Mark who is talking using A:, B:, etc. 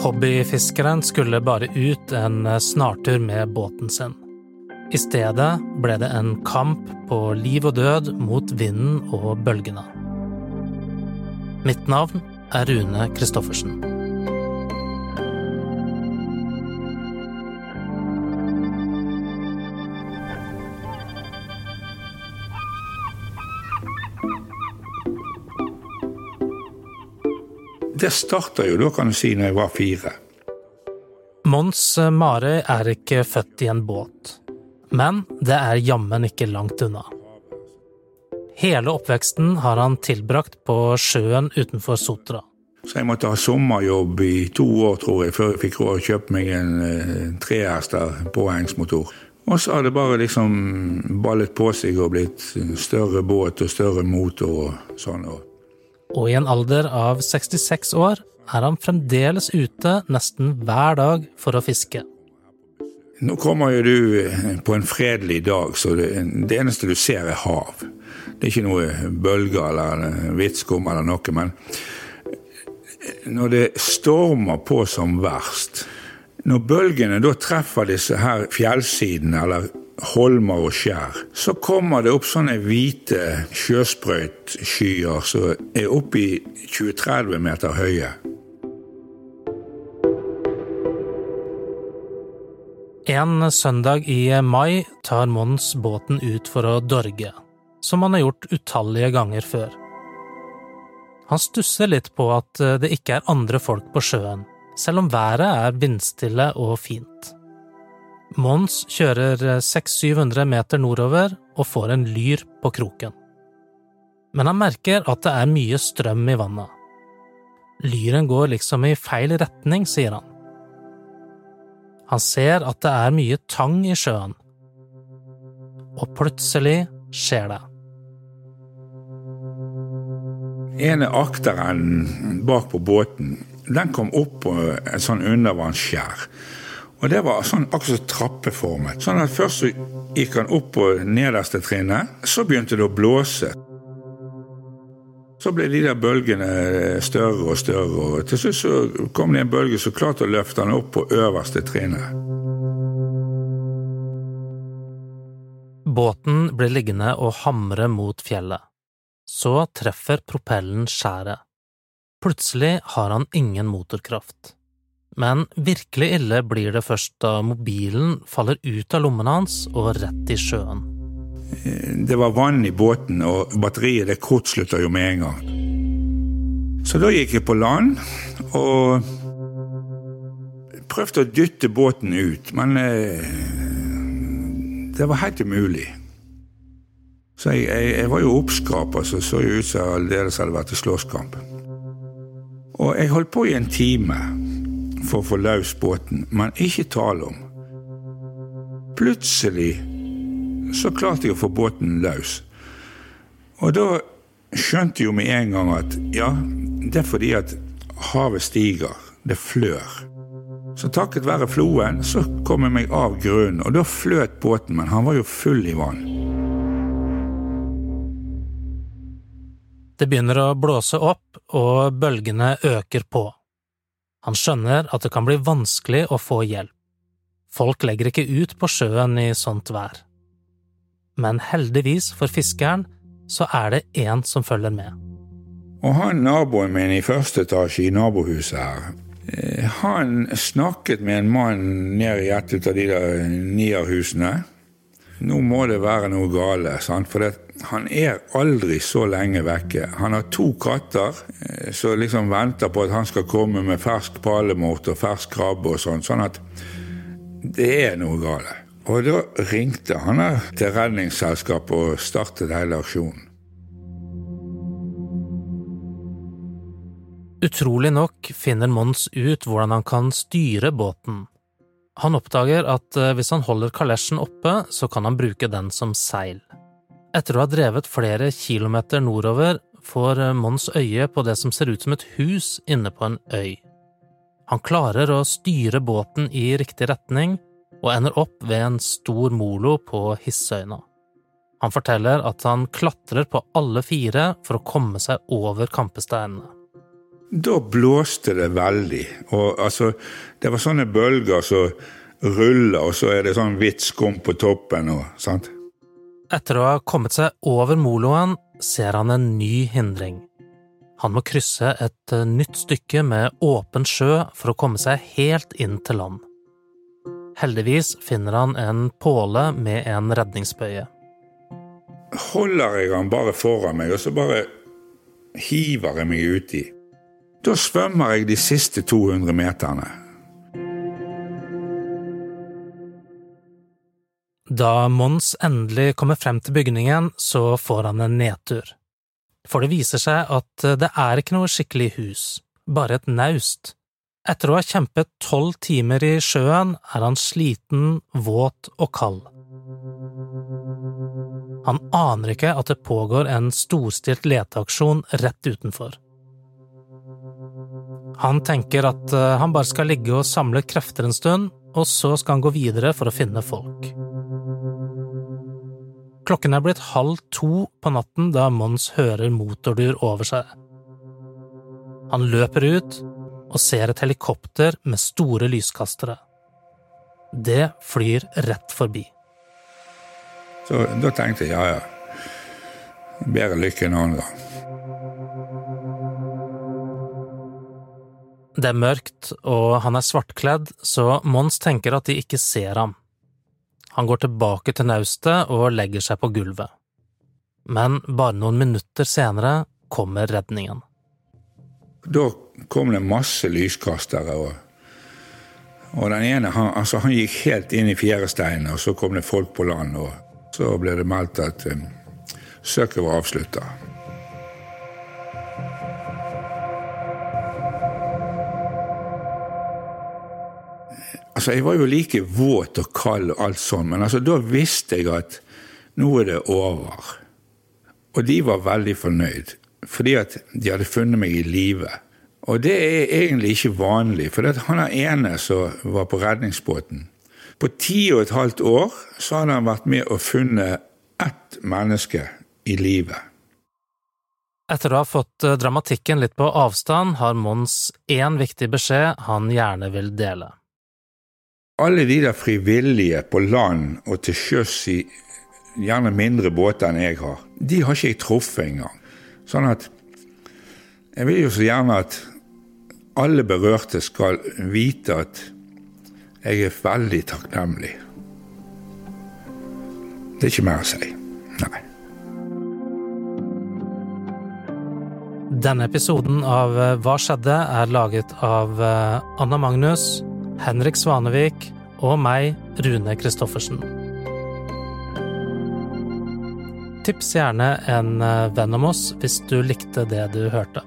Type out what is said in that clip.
A: Hobbyfiskeren skulle bare ut en snartur med båten sin. I stedet ble det en kamp på liv og død mot vinden og bølgene. Mitt navn er Rune Christoffersen.
B: Det starta jo da, kan du si, når jeg var fire.
A: Mons Marøy er ikke født i en båt, men det er jammen ikke langt unna. Hele oppveksten har han tilbrakt på sjøen utenfor Sotra.
B: Så jeg måtte ha sommerjobb i to år, tror jeg, før jeg fikk råd å kjøpe meg en eh, trehester påhengsmotor. Og så har det bare liksom ballet på seg og blitt større båt og større motor og sånn.
A: Og i en alder av 66 år er han fremdeles ute nesten hver dag for å fiske.
B: Nå kommer jo du på en fredelig dag, så det, det eneste du ser er hav. Det er ikke noe bølger eller vitskum eller noe, men når det stormer på som verst Når bølgene da treffer disse her fjellsidene eller holmer og skjær, så kommer det opp sånne hvite sjøsprøytskyer som er oppe i 20-30 meter høye.
A: En søndag i mai tar Mons båten ut for å dorge, som han har gjort utallige ganger før. Han stusser litt på at det ikke er andre folk på sjøen, selv om været er vindstille og fint. Mons kjører 600-700 meter nordover og får en lyr på kroken. Men han merker at det er mye strøm i vannet. Lyren går liksom i feil retning, sier han. Han ser at det er mye tang i sjøen. Og plutselig skjer det.
B: En av akteren bak på båten, den kom opp på et sånn undervannsskjær. Og det var sånn akkurat trappeformet. Sånn at Først så gikk han opp på nederste trinnet, så begynte det å blåse. Så ble de der bølgene større og større, og til slutt så kom det en bølge som klarte å løfte han opp på øverste trinnet.
A: Båten blir liggende og hamre mot fjellet. Så treffer propellen skjæret. Plutselig har han ingen motorkraft. Men virkelig ille blir det først da mobilen faller ut av lommene hans og rett i sjøen.
B: Det var vann i båten, og batteriet det kortslutter jo med en gang. Så da gikk jeg på land og prøvde å dytte båten ut, men eh, det var helt umulig. Så jeg, jeg, jeg var jo oppskrapa, så så jo ut som aldeles hadde vært i slåsskamp. Og jeg holdt på i en time for å få løs båten, men ikke tale om. Plutselig så klarte jeg å få båten løs. Og da skjønte jo med en gang at ja, det er fordi at havet stiger. Det flør. Så takket være floen så kom jeg meg av grunnen, og da fløt båten, men han var jo full i vann.
A: Det begynner å blåse opp, og bølgene øker på. Han skjønner at det kan bli vanskelig å få hjelp. Folk legger ikke ut på sjøen i sånt vær. Men heldigvis for fiskeren så er det én som følger med.
B: Og han naboen min i første etasje i nabohuset her, eh, han snakket med en mann nede i et av de der nierhusene. Nå må det være noe gale, sant? for det, han er aldri så lenge vekke. Han har to katter eh, som liksom venter på at han skal komme med fersk palemort og fersk krabbe og sånn. Sånn at det er noe gale. Og da ringte han til Redningsselskapet og startet hele aksjonen.
A: Utrolig nok finner Mons ut hvordan han kan styre båten. Han oppdager at eh, hvis han holder kalesjen oppe, så kan han bruke den som seil. Etter å ha drevet flere kilometer nordover, får eh, Mons øye på det som ser ut som et hus inne på en øy. Han klarer å styre båten i riktig retning, og ender opp ved en stor molo på Hissøyna. Han forteller at han klatrer på alle fire for å komme seg over kampesteinene.
B: Da blåste det veldig. Og altså, det var sånne bølger som så ruller, og så er det sånn hvitt skum på toppen og sant.
A: Etter å ha kommet seg over moloen, ser han en ny hindring. Han må krysse et eh, nytt stykke med åpen sjø for å komme seg helt inn til land. Heldigvis finner han en påle med en redningsbøye.
B: Holder jeg han bare foran meg, og så bare hiver jeg meg uti. Da svømmer jeg de siste 200 meterne.
A: Da Mons endelig kommer frem til bygningen, så får han en nedtur. For det viser seg at det er ikke noe skikkelig hus, bare et naust. Etter å ha kjempet tolv timer i sjøen er han sliten, våt og kald. Han aner ikke at det pågår en storstilt leteaksjon rett utenfor. Han tenker at eh, han bare skal ligge og samle krefter en stund, og så skal han gå videre for å finne folk. Klokken er blitt halv to på natten da Mons hører motordur over seg. Han løper ut og ser et helikopter med store lyskastere. Det flyr rett forbi.
B: Så da tenkte jeg ja, ja. Bedre lykke en annen gang.
A: Det er mørkt, og han er svartkledd, så Mons tenker at de ikke ser ham. Han går tilbake til naustet og legger seg på gulvet. Men bare noen minutter senere kommer redningen.
B: Da kom det masse lyskastere. Og, og den ene han, altså han gikk helt inn i fjæresteinen, og så kom det folk på land. og Så ble det meldt at um, søket var avslutta. Altså, Jeg var jo like våt og kald og alt sånn, men altså, da visste jeg at nå er det over. Og de var veldig fornøyd, fordi at de hadde funnet meg i live. Og det er egentlig ikke vanlig, for han er ene som var på redningsbåten På ti og et halvt år så hadde han vært med og funnet ett menneske i live.
A: Etter å ha fått eh, dramatikken litt på avstand, har Mons én viktig beskjed han gjerne vil dele.
B: Alle de der frivillige på land og til sjøs i gjerne mindre båter enn jeg har, de har ikke jeg truffet engang. Sånn at jeg vil jo så gjerne at alle berørte skal vite at jeg er veldig takknemlig. Det er ikke mer å si. Nei.
A: Denne episoden av Hva skjedde? er laget av eh, Anna Magnus, Henrik Svanevik og meg, Rune Christoffersen. Tips gjerne en eh, venn om oss hvis du likte det du hørte.